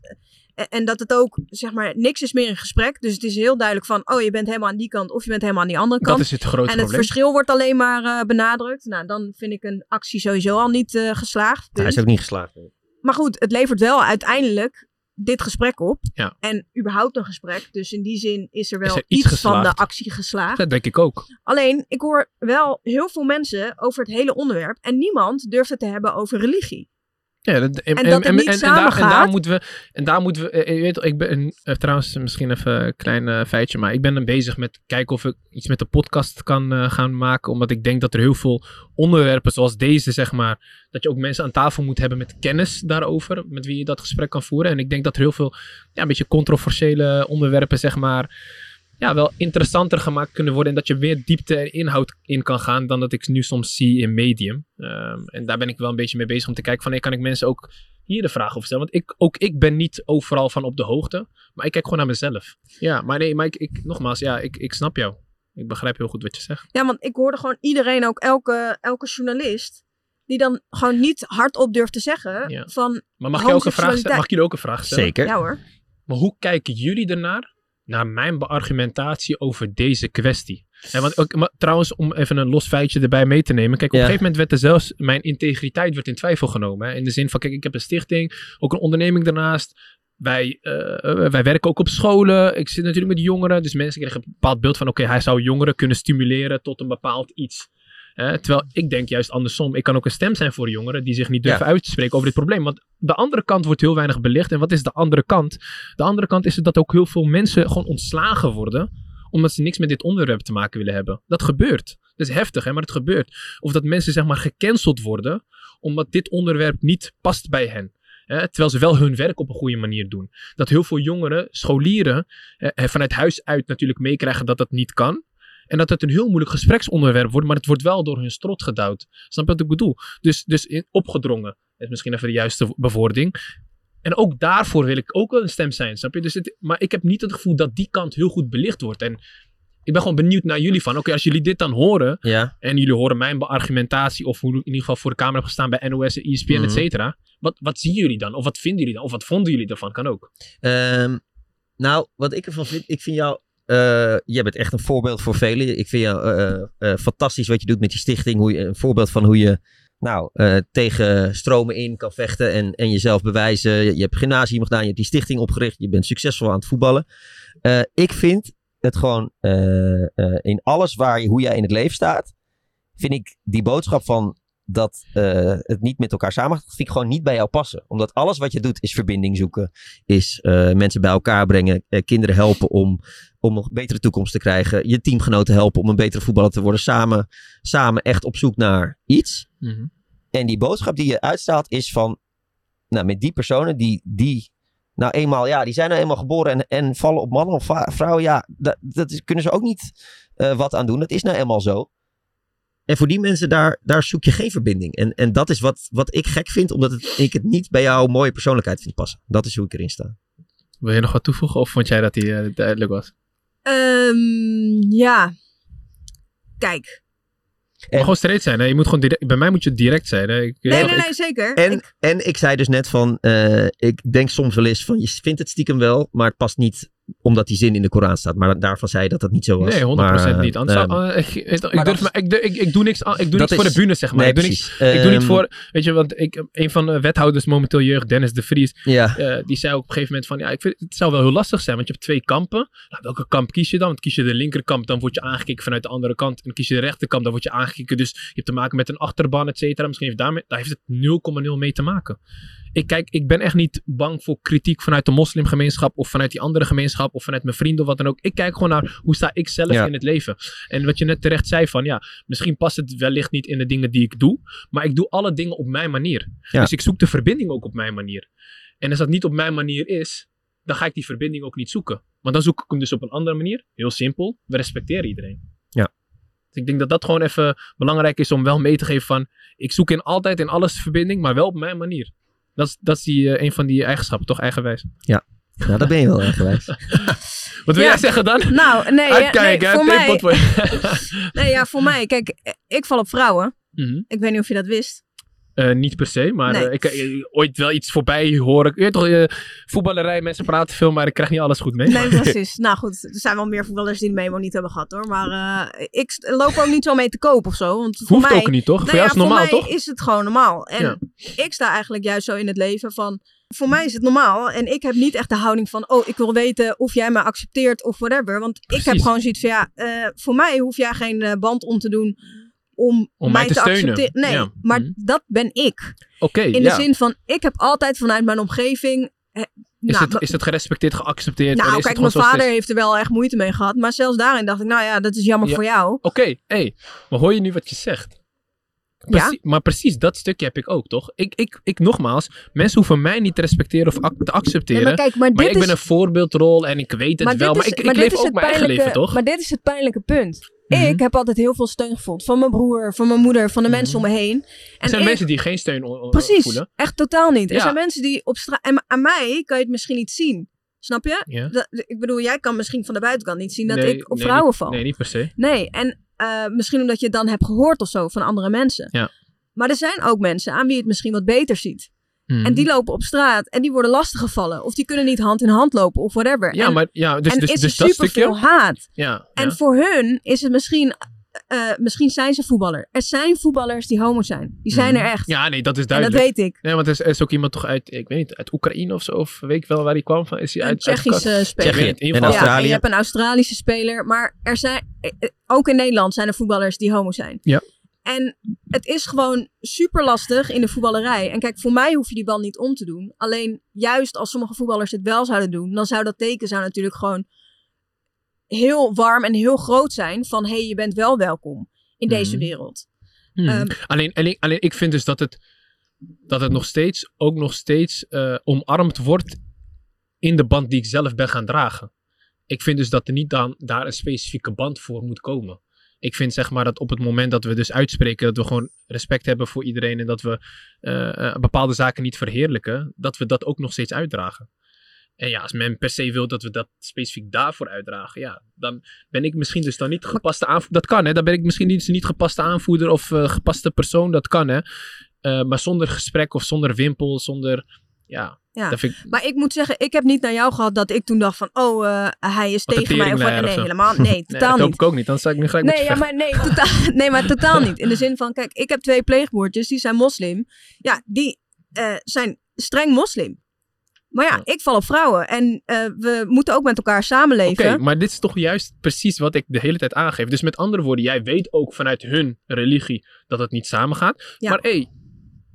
en dat het ook, zeg maar, niks is meer een gesprek. Dus het is heel duidelijk van, oh, je bent helemaal aan die kant of je bent helemaal aan die andere kant. Dat is het grote En het probleem. verschil wordt alleen maar uh, benadrukt. Nou, dan vind ik een actie sowieso al niet uh, geslaagd. Dus. Hij is ook niet geslaagd. Maar goed, het levert wel uiteindelijk dit gesprek op. Ja. En überhaupt een gesprek. Dus in die zin is er wel is er iets, iets van de actie geslaagd. Dat denk ik ook. Alleen, ik hoor wel heel veel mensen over het hele onderwerp. En niemand durft het te hebben over religie. Ja, dat, en, en, dat en, samen daar, gaat. en daar moeten we, en daar moeten we, je weet, ik ben uh, trouwens misschien even een klein uh, feitje, maar ik ben dan bezig met kijken of ik iets met de podcast kan uh, gaan maken, omdat ik denk dat er heel veel onderwerpen zoals deze, zeg maar, dat je ook mensen aan tafel moet hebben met kennis daarover, met wie je dat gesprek kan voeren. En ik denk dat er heel veel, ja, een beetje controversiële onderwerpen, zeg maar, ja, wel interessanter gemaakt kunnen worden. En dat je meer diepte en inhoud in kan gaan dan dat ik nu soms zie in medium. Um, en daar ben ik wel een beetje mee bezig om te kijken van, hey, kan ik mensen ook hier de vraag over stellen? Want ik, ook ik ben niet overal van op de hoogte, maar ik kijk gewoon naar mezelf. Ja, maar nee, maar ik, ik nogmaals, ja, ik, ik snap jou. Ik begrijp heel goed wat je zegt. Ja, want ik hoorde gewoon iedereen, ook elke, elke journalist, die dan gewoon niet hardop durft te zeggen Ja. van Maar mag, je ook een vraag stellen? mag ik jullie ook een vraag stellen? Zeker. Ja hoor. Maar hoe kijken jullie ernaar, naar mijn beargumentatie over deze kwestie? En want, ook, maar, trouwens, om even een los feitje erbij mee te nemen. Kijk, op Ja. een gegeven moment werd er zelfs mijn integriteit werd in twijfel genomen. Hè? In de zin van, kijk, ik heb een stichting, ook een onderneming daarnaast. Wij, eh, wij werken ook op scholen. Ik zit natuurlijk met jongeren. Dus mensen krijgen een bepaald beeld van, oké, hij zou jongeren kunnen stimuleren tot een bepaald iets. Terwijl ik denk juist andersom. Ik kan ook een stem zijn voor jongeren die zich niet durven uit te spreken over dit probleem. Want de andere kant wordt heel weinig belicht. En wat is de andere kant? De andere kant is het dat ook heel veel mensen gewoon ontslagen worden omdat ze niks met dit onderwerp te maken willen hebben. Dat gebeurt. Dat is heftig, hè, maar het gebeurt. Of dat mensen zeg maar gecanceld worden omdat dit onderwerp niet past bij hen. Terwijl ze wel hun werk op een goede manier doen. Dat heel veel jongeren, scholieren, eh, vanuit huis uit natuurlijk meekrijgen dat dat niet kan. En dat het een heel moeilijk gespreksonderwerp wordt, maar het wordt wel door hun strot gedouwd. Snap je wat ik bedoel? Dus, dus in, opgedrongen. Is misschien even de juiste bewoording. En ook daarvoor wil ik ook wel een stem zijn, snap je? Dus het, maar ik heb niet het gevoel dat die kant heel goed belicht wordt. En ik ben gewoon benieuwd naar jullie van, oké, als jullie dit dan horen, Ja. en jullie horen mijn argumentatie, of hoe ik in ieder geval voor de camera heb gestaan bij NOS, ESPN, Mhm. et cetera. Wat, wat zien jullie dan? Of wat vinden jullie dan? Of wat vonden jullie ervan? Kan ook. Ehm, nou, wat ik ervan vind, ik vind jou, jij bent echt een voorbeeld voor velen. Ik vind jou eh, eh, fantastisch wat je doet met die stichting. Hoe je, een voorbeeld van hoe je nou, eh, tegen stromen in kan vechten en, en jezelf bewijzen. Je, je hebt gymnasium gedaan, je hebt die stichting opgericht, je bent succesvol aan het voetballen. Eh, ik vind het gewoon eh, eh, in alles waar je, hoe jij in het leven staat, vind ik die boodschap van dat uh, het niet met elkaar samen vind ik gewoon niet bij jou passen. Omdat alles wat je doet is verbinding zoeken, is uh, mensen bij elkaar brengen, uh, kinderen helpen om, om een betere toekomst te krijgen, je teamgenoten helpen om een betere voetballer te worden, samen, samen echt op zoek naar iets. Mm -hmm. En die boodschap die je uitstraalt is van, nou met die personen die, die nou eenmaal, ja, die zijn nou eenmaal geboren en, en vallen op mannen of vrouwen, ja, dat, dat is, kunnen ze ook niet wat aan doen. Dat is nou eenmaal zo. En voor die mensen, daar, daar zoek je geen verbinding. En, en dat is wat, wat ik gek vind, omdat het, ik het niet bij jouw mooie persoonlijkheid vind passen. Dat is hoe ik erin sta. Wil je nog wat toevoegen of vond jij dat die uh, duidelijk was? Um, ja. Kijk. En, gewoon straight zijn. Hè? Je moet gewoon direct, bij mij moet je direct zijn. Hè? Ik, nee, nee, nee, zeker. En ik... en ik zei dus net van, uh, ik denk soms wel eens van, je vindt het stiekem wel, maar het past niet omdat die zin in de Koran staat. Maar daarvan zei je dat dat niet zo was. Nee, 100% maar, niet. Anders, um, uh, ik, ik, ik, durf, me, ik, ik, ik doe niks, ik doe niks voor is, de bühne, zeg maar. Nee, ik, doe precies. niks, ik doe niet Um, voor, weet je, want ik, een van de wethouders momenteel jeugd, Dennis de Vries, Ja, uh, die zei ook op een gegeven moment van, ja, ik vind, het zou wel heel lastig zijn, want je hebt twee kampen. Nou, welke kamp kies je dan? Want kies je de linkerkamp, dan word je aangekeken vanuit de andere kant. En kies je de rechterkamp, dan word je aangekeken. Dus je hebt te maken met een achterban, et cetera. Misschien heeft daarmee, daar heeft het 0,0 mee te maken. Ik, kijk, ik ben echt niet bang voor kritiek vanuit de moslimgemeenschap of vanuit die andere gemeenschap of vanuit mijn vrienden of wat dan ook. Ik kijk gewoon naar hoe sta ik zelf Ja. in het leven. En wat je net terecht zei van ja, misschien past het wellicht niet in de dingen die ik doe, maar ik doe alle dingen op mijn manier. Ja. Dus ik zoek de verbinding ook op mijn manier. En als dat niet op mijn manier is, dan ga ik die verbinding ook niet zoeken. Want dan zoek ik hem dus op een andere manier. Heel simpel, we respecteren iedereen. Ja. Dus ik denk dat dat gewoon even belangrijk is om wel mee te geven van, ik zoek in altijd in alles verbinding, maar wel op mijn manier. Dat is, dat is die, eh, een van die eigenschappen, toch? Eigenwijs. nou, dat ben je wel erg geweest. Wat wil Ja. jij zeggen dan? Nou, nee, ja, nee, Uitkijken, voor, mij, Tempot voor je. nee, ja, voor mij. Kijk, ik val op vrouwen. Mhm. Ik weet niet of je dat wist. Eh, niet per se, maar Nee. eh, ik eh, ooit wel iets voorbij horen. Je weet toch, voetballerij, mensen praten veel, maar ik krijg niet alles goed mee. Nee, precies. nou goed, er zijn wel meer voetballers die de memo niet hebben gehad hoor. Maar ik loop ook niet zo mee te koop of zo. Want voor Hoeft mij, ook niet, toch? Nou voor jou ja, is het normaal, voor mij toch? is het gewoon normaal. En Ja. ik sta eigenlijk juist zo in het leven van... Voor mij is het normaal. En ik heb niet echt de houding van... Oh, ik wil weten of jij me accepteert of whatever. Want ik heb gewoon zoiets van... Ja, voor mij hoef jij geen band om te doen... Om, Om mij te steunen. accepteren. Nee, Ja. maar Mhm. dat ben ik. Oké, In ja. de zin van... Ik heb altijd vanuit mijn omgeving... eh, is, nou, het, is het gerespecteerd, geaccepteerd? nou, is kijk, mijn vader is? heeft er wel echt moeite mee gehad. Maar zelfs daarin dacht ik, nou ja, dat is jammer Ja. voor jou. Oké, hey, maar hoor je nu wat je zegt? Precies, Maar precies dat stukje heb ik ook, toch? Ik, ik, ik nogmaals, mensen hoeven mij niet te respecteren of ac- te accepteren. Nee, maar kijk, maar maar ik is... ben een voorbeeldrol en ik weet het maar wel. Maar ik, ik leef ook mijn eigen leven, toch? Maar dit is het pijnlijke punt. Mhm. Ik heb altijd heel veel steun gevoeld. Van mijn broer, van mijn moeder, van de mensen om me heen. er zijn ik- mensen die geen steun Precies, voelen. echt totaal niet. Er zijn mensen die op straat... En aan mij kan je het misschien niet zien. Snap je? Ja. Dat- ik bedoel, jij kan misschien van de buitenkant niet zien dat Nee, ik op nee, vrouwen niet- val. Nee, niet per se. Nee, en eh, misschien omdat je het dan hebt gehoord of zo van andere mensen. Ja. Maar er zijn ook mensen aan wie het misschien wat beter ziet. Mhm. En die lopen op straat en die worden lastiggevallen. Of die kunnen niet hand in hand lopen of whatever. Ja, en, maar ja, dus, en dus, is dus er dat super veel haat. Ja, En ja. voor hun is het misschien... eh, misschien zijn ze voetballer. Er zijn voetballers die homo zijn. Die zijn Mhm. er echt. ja, nee, dat is en dat duidelijk. weet ik. Nee, want er is, er is ook iemand toch uit, ik weet niet, uit Oekraïne of zo, of weet ik wel waar hij kwam van. Is hij Een uit, uit Tsjechische speler. Het, in ieder En geval- Ja, en Australië. je hebt een Australische speler. Maar er zijn... eh, eh, Ook in Nederland zijn er voetballers die homo zijn. Ja. En het is gewoon super lastig in de voetballerij. En kijk, voor mij hoef je die band niet om te doen. Alleen juist als sommige voetballers het wel zouden doen, dan zou dat teken zou natuurlijk gewoon heel warm en heel groot zijn van hé, hey, je bent wel welkom in deze Mhm. wereld. Hmm. Ehm, alleen, alleen, alleen ik vind dus dat het, dat het nog steeds, ook nog steeds eh, omarmd wordt in de band die ik zelf ben gaan dragen. Ik vind dus dat er niet dan, daar een specifieke band voor moet komen. Ik vind zeg maar dat op het moment dat we dus uitspreken dat we gewoon respect hebben voor iedereen en dat we eh, eh, bepaalde zaken niet verheerlijken, dat we dat ook nog steeds uitdragen. En ja, als men per se wil dat we dat specifiek daarvoor uitdragen, ja, dan ben ik misschien dus dan niet gepaste aanvoerder. Dat kan, hè. Dan ben ik misschien niet, niet gepaste aanvoerder of eh, gepaste persoon. Dat kan, hè. Maar zonder gesprek of zonder wimpel, zonder... Ja, Ja. dat vind ik... Maar ik moet zeggen, ik heb niet naar jou gehad dat ik toen dacht van oh, eh, hij is tegen mij. Of Nee, helemaal. Nee, Nee, totaal dat hoop niet. ik ook niet. Dan zou ik nu gelijk met Nee, ja, maar nee, totaal, nee, maar totaal niet. In de zin van, kijk, ik heb twee pleegbroertjes, die zijn moslim. Ja, die eh, zijn streng moslim. Maar ja, ik val op vrouwen. En uh, we moeten ook met elkaar samenleven. Oké, maar dit is toch juist precies wat ik de hele tijd aangeef. Dus met andere woorden, jij weet ook vanuit hun religie dat het niet samengaat. Ja. Maar hé, hey,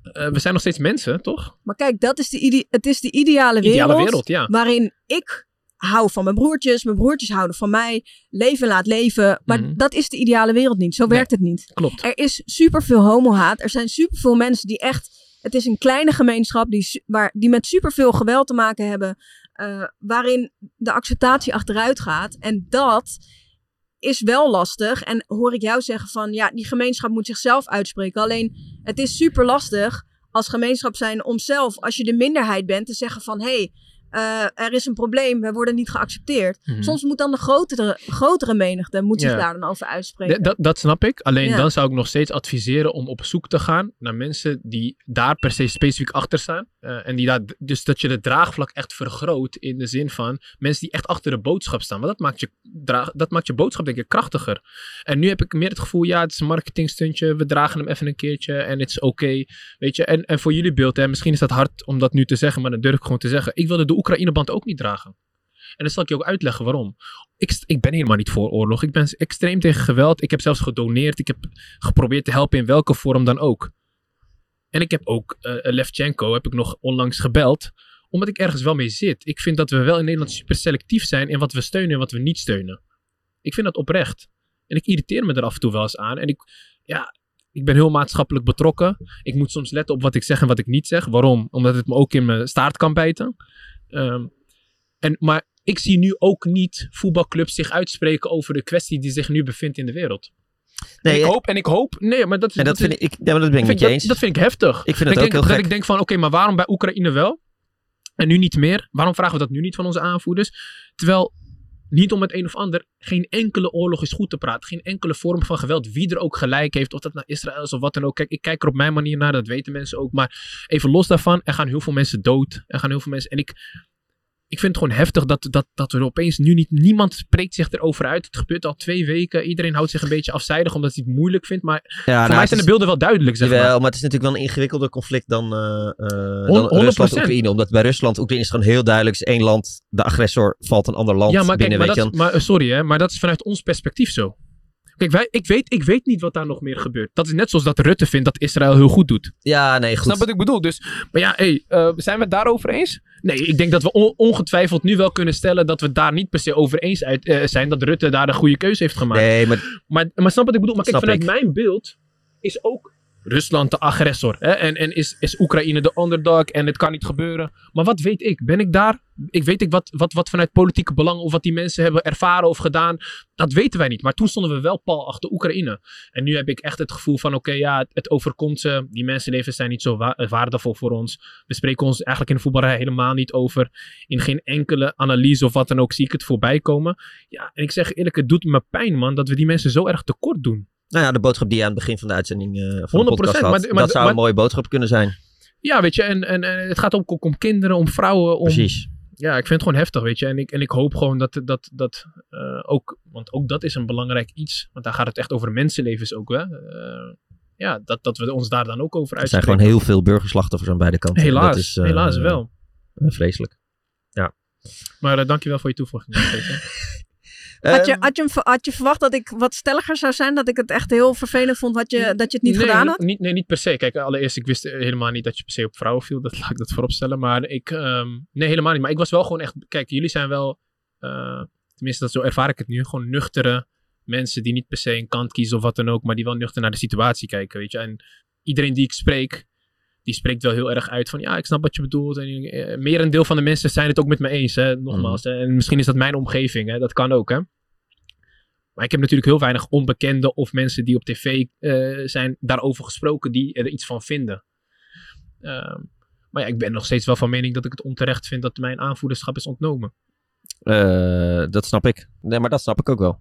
uh, we zijn nog steeds mensen, toch? Maar kijk, dat is de het is de ideale wereld. Ideale wereld, ja. Waarin ik hou van mijn broertjes, mijn broertjes houden van mij. Leven laat leven. Maar mm -hmm. dat is de ideale wereld niet. Zo werkt nee, het niet. Klopt. Er is superveel homohaat. Er zijn superveel mensen die echt het is een kleine gemeenschap die, waar, die met superveel geweld te maken hebben. Uh, waarin de acceptatie achteruit gaat. En dat is wel lastig. En hoor ik jou zeggen van ja, die gemeenschap moet zichzelf uitspreken. Alleen het is super lastig als gemeenschap zijn om zelf, als je de minderheid bent, te zeggen van hé. Hey, uh, er is een probleem, we worden niet geaccepteerd. Mhm. Soms moet dan de grotere, grotere menigte moet zich Ja. daar dan over uitspreken. D- dat, dat snap ik. Alleen Ja. dan zou ik nog steeds adviseren om op zoek te gaan naar mensen die daar per se specifiek achter staan. Eh, en die daar, dus dat je de draagvlak echt vergroot in de zin van mensen die echt achter de boodschap staan. Want dat maakt je, draag, dat maakt je boodschap denk ik krachtiger. En nu heb ik meer het gevoel, ja, het is een marketingstuntje. We dragen hem even een keertje en het is oké. weet je, en, en voor jullie beeld, hè, misschien is dat hard om dat nu te zeggen, maar dan durf ik gewoon te zeggen. Ik wilde de Oekraïne-band ook niet dragen. En dan zal ik je ook uitleggen waarom. Ik, ik ben helemaal niet voor oorlog. Ik ben extreem tegen geweld. Ik heb zelfs gedoneerd. Ik heb geprobeerd te helpen in welke vorm dan ook. En ik heb ook eh Levchenko heb ik nog onlangs gebeld. Omdat ik ergens wel mee zit. Ik vind dat we wel in Nederland super selectief zijn in wat we steunen en wat we niet steunen. Ik vind dat oprecht. En ik irriteer me er af en toe wel eens aan. En ik, ja, ik ben heel maatschappelijk betrokken. Ik moet soms letten op wat ik zeg en wat ik niet zeg. Waarom? Omdat het me ook in mijn staart kan bijten. Ehm, en, maar ik zie nu ook niet voetbalclubs zich uitspreken over de kwestie die zich nu bevindt in de wereld. Nee, en, ik eh, hoop, en ik hoop, nee, maar dat is. En dat vind ik, ik- ja, maar dat ben ik met je dat, eens. dat vind ik heftig. Ik vind het ook ik, heel dat gek. ik denk van, oké, maar waarom bij Oekraïne wel en nu niet meer? Waarom vragen we dat nu niet van onze aanvoerders? Terwijl, niet om het een of ander, geen enkele oorlog is goed te praten. Geen enkele vorm van geweld, wie er ook gelijk heeft, of dat naar Israël is of wat dan ook. Kijk, ik kijk er op mijn manier naar, dat weten mensen ook. Maar even los daarvan, er gaan heel veel mensen dood. Er gaan heel veel mensen, en ik... Ik vind het gewoon heftig dat, dat, dat we er opeens nu niet... Niemand spreekt zich erover uit. Het gebeurt al twee weken. Iedereen houdt zich een beetje afzijdig omdat hij het moeilijk vindt. Maar Ja, voor nou, mij het zijn is- de beelden wel duidelijk, zeg maar. Jawel, maar het is natuurlijk wel een ingewikkelder conflict dan, Hon- dan 100%. Rusland-Oekraïne. Omdat bij Rusland, Oekraïne is gewoon heel duidelijk. is één land, de agressor valt een ander land Ja, maar, kijk, binnen. maar, weet dat, je is- maar eh, sorry hè, maar dat is vanuit ons perspectief zo. Kijk, wij, ik, weet, ik weet niet wat daar nog meer gebeurt. Dat is net zoals dat Rutte vindt dat Israël heel goed doet. Ja, nee, goed. Snap wat ik bedoel? Dus, maar ja, hey, eh, zijn we het daarover eens? Nee, ik denk dat we on- ongetwijfeld nu wel kunnen stellen dat we daar niet per se over eens uit, eh, zijn. Dat Rutte daar de goede keuze heeft gemaakt. Nee, maar Maar, maar snap wat ik bedoel? Maar kijk, vanuit ik. mijn beeld is ook Rusland de agressor. Hè? En, en is, is Oekraïne de underdog en het kan niet gebeuren. Maar wat weet ik? Ben ik daar? Ik weet ik wat, wat, wat vanuit politieke belang of wat die mensen hebben ervaren of gedaan. Dat weten wij niet. Maar toen stonden we wel pal achter Oekraïne. En nu heb ik echt het gevoel van oké, ja, het, overkomt ze. Die mensenlevens zijn niet zo wa- waardevol voor ons. We spreken ons eigenlijk in de voetballerij helemaal niet over. In geen enkele analyse of wat dan ook zie ik het voorbij komen. Ja, en ik zeg eerlijk, het doet me pijn man dat we die mensen zo erg tekort doen. Nou ja, de boodschap die je aan het begin van de uitzending eh, van de 100%, podcast had. maar- maar- dat zou maar- een mooie boodschap kunnen zijn. Ja, weet je, en, en, en het gaat ook om kinderen, om vrouwen. Om, Precies. Ja, ik vind het gewoon heftig, weet je. En ik, en ik hoop gewoon dat, dat, dat eh, ook, want ook dat is een belangrijk iets. Want daar gaat het echt over mensenlevens ook, hè. Eh, ja, dat, dat we ons daar dan ook over Er zijn uitspreken. gewoon heel veel burgerslachtoffers aan beide kanten. Helaas, Dat is, helaas wel. vreselijk. Maar eh, dankjewel voor je toevoeging. Had je, Ehm, had, je, had verwacht dat ik wat stelliger zou zijn? Dat ik het echt heel vervelend vond wat je, dat je het niet nee, gedaan had? Niet, nee, niet per se. Kijk, allereerst, ik wist helemaal niet dat je per se op vrouwen viel. Dat laat ik dat vooropstellen. Maar ik, ehm, nee, helemaal niet. Maar ik was wel gewoon echt, kijk, jullie zijn wel, eh, tenminste, dat zo ervaar ik het nu, gewoon nuchtere mensen die niet per se een kant kiezen of wat dan ook, maar die wel nuchter naar de situatie kijken, weet je. En iedereen die ik spreek, die spreekt wel heel erg uit van, ja, ik snap wat je bedoelt. En eh, merendeel van de mensen zijn het ook met me eens, hè, nogmaals. hè. En misschien is dat mijn omgeving, hè, dat kan ook, hè. Maar ik heb natuurlijk heel weinig onbekenden of mensen die op tv eh, zijn daarover gesproken die er iets van vinden. Ehm, maar ja, ik ben nog steeds wel van mening dat ik het onterecht vind dat mijn aanvoederschap is ontnomen. Eh, dat snap ik. Nee, maar dat snap ik ook wel.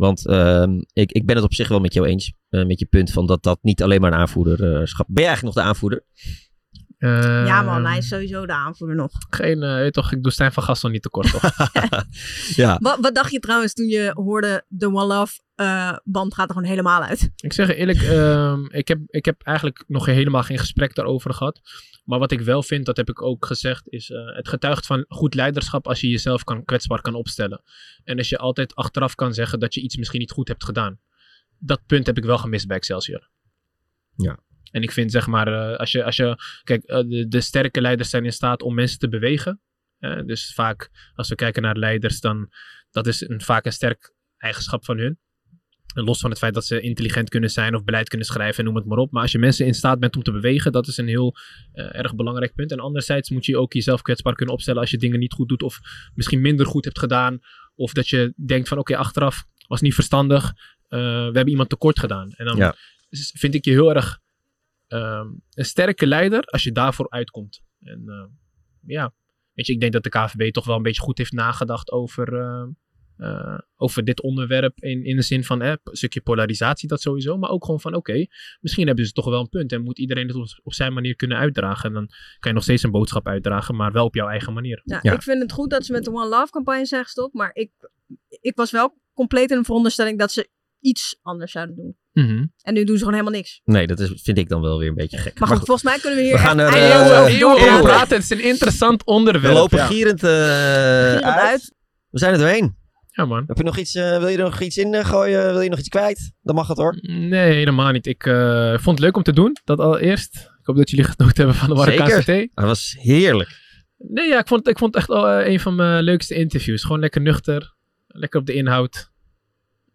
Want ehm, ik, ik ben het op zich wel met jou eens. eh, met je punt van dat dat niet alleen maar een aanvoederschap... Ben je eigenlijk nog de aanvoerder? Eh, ja man, hij is sowieso de aanvoerder nog. Geen, uh, weet toch, ik doe Stijn van Gastel niet tekort, toch? ja. Wat, wat, dacht je trouwens toen je hoorde de One Love uh, band gaat er gewoon helemaal uit? Ik zeg eerlijk, uh, ik, heb, ik heb eigenlijk nog helemaal geen gesprek daarover gehad. Maar wat ik wel vind, dat heb ik ook gezegd, is uh, het getuigt van goed leiderschap als je jezelf kan, kwetsbaar kan opstellen. En als je altijd achteraf kan zeggen dat je iets misschien niet goed hebt gedaan. Dat punt heb ik wel gemist bij Excelsior. Ja. En ik vind zeg maar, uh, als je, als je kijk, uh, de, de, sterke leiders zijn in staat om mensen te bewegen. Uh, dus vaak, als we kijken naar leiders, dan dat is een, vaak een sterk eigenschap van hun. En los van het feit dat ze intelligent kunnen zijn of beleid kunnen schrijven en noem het maar op. Maar als je mensen in staat bent om te bewegen, dat is een heel erg belangrijk punt. En anderzijds moet je ook jezelf kwetsbaar kunnen opstellen als je dingen niet goed doet of misschien minder goed hebt gedaan. Of dat je denkt van oké, okay, achteraf was niet verstandig. we hebben iemand tekort gedaan. En dan ja. vind ik je heel erg Um, een sterke leider als je daarvoor uitkomt. En uh, ja, weet je, ik denk dat de KVB toch wel een beetje goed heeft nagedacht over, uh, uh, over dit onderwerp. In, in de zin van eh, een stukje polarisatie, dat sowieso. Maar ook gewoon van oké, okay, misschien hebben ze toch wel een punt. En moet iedereen het op, op, zijn manier kunnen uitdragen. En dan kan je nog steeds een boodschap uitdragen, maar wel op jouw eigen manier. Ja, ja. Ik vind het goed dat ze met de One Love campagne zijn gestopt. Maar ik, ik was wel compleet in de veronderstelling dat ze iets anders zouden doen. Mm -hmm. En nu doen ze gewoon helemaal niks. Nee, dat is, vind ik dan wel weer een beetje gek. Maar, maar goed, volgens mij kunnen we hier we gaan echt er, uh, praten. Het is een interessant onderwerp. We lopen ja. gierend, uh, Gierend uit. uit. We zijn er doorheen. Ja, man. Heb je nog iets, uh, wil je er nog iets in gooien? Wil je nog iets kwijt? Dan mag het hoor. Nee, helemaal niet. Ik uh, vond het leuk om te doen. Dat allereerst. Ik hoop dat jullie genoten hebben van de Marokkaanse thee. Dat was heerlijk. Nee, ja, ik vond, ik vond het echt uh, een van mijn leukste interviews. Gewoon lekker nuchter. Lekker op de inhoud.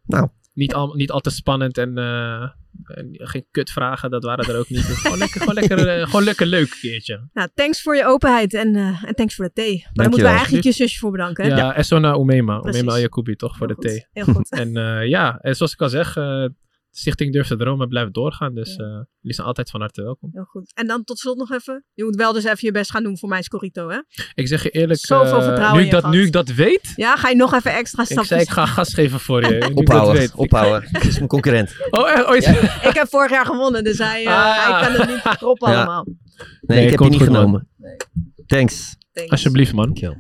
Nou. Niet al, niet al te spannend en, uh, en geen kutvragen, dat waren er ook niet. Dus gewoon, lekker, gewoon, lekker, uh, gewoon lekker leuk keertje. Nou, thanks voor je openheid en, uh, en thanks voor de thee. Maar daar moeten we eigenlijk je zusje voor bedanken. Hè? Ja, ja. Essona Umema. Umema toch, voor Heel de goed. thee. Heel goed. en ja, en zoals ik al zeg, stichting Durf te Dromen blijft doorgaan. Dus ja. jullie zijn altijd van harte welkom. Heel goed. En dan tot slot nog even. Je moet wel dus even je best gaan doen voor mijn Scorito, hè? Ik zeg je eerlijk, Zoveel vertrouwen nu, ik dat, nu ik dat weet... Ja, ga je nog even extra Ik stappen zei, ik ga gas geven voor je. Ik Ophouden, weet. ophouden. Dat is mijn concurrent. Oh, echt? Oh, Ik heb vorig jaar gewonnen, dus hij, uh, Ah. hij kan het niet proppen Ja. allemaal. Nee, Nee, ik heb je komt niet genomen. Thanks. Thanks. Alsjeblieft, man. Dankjewel.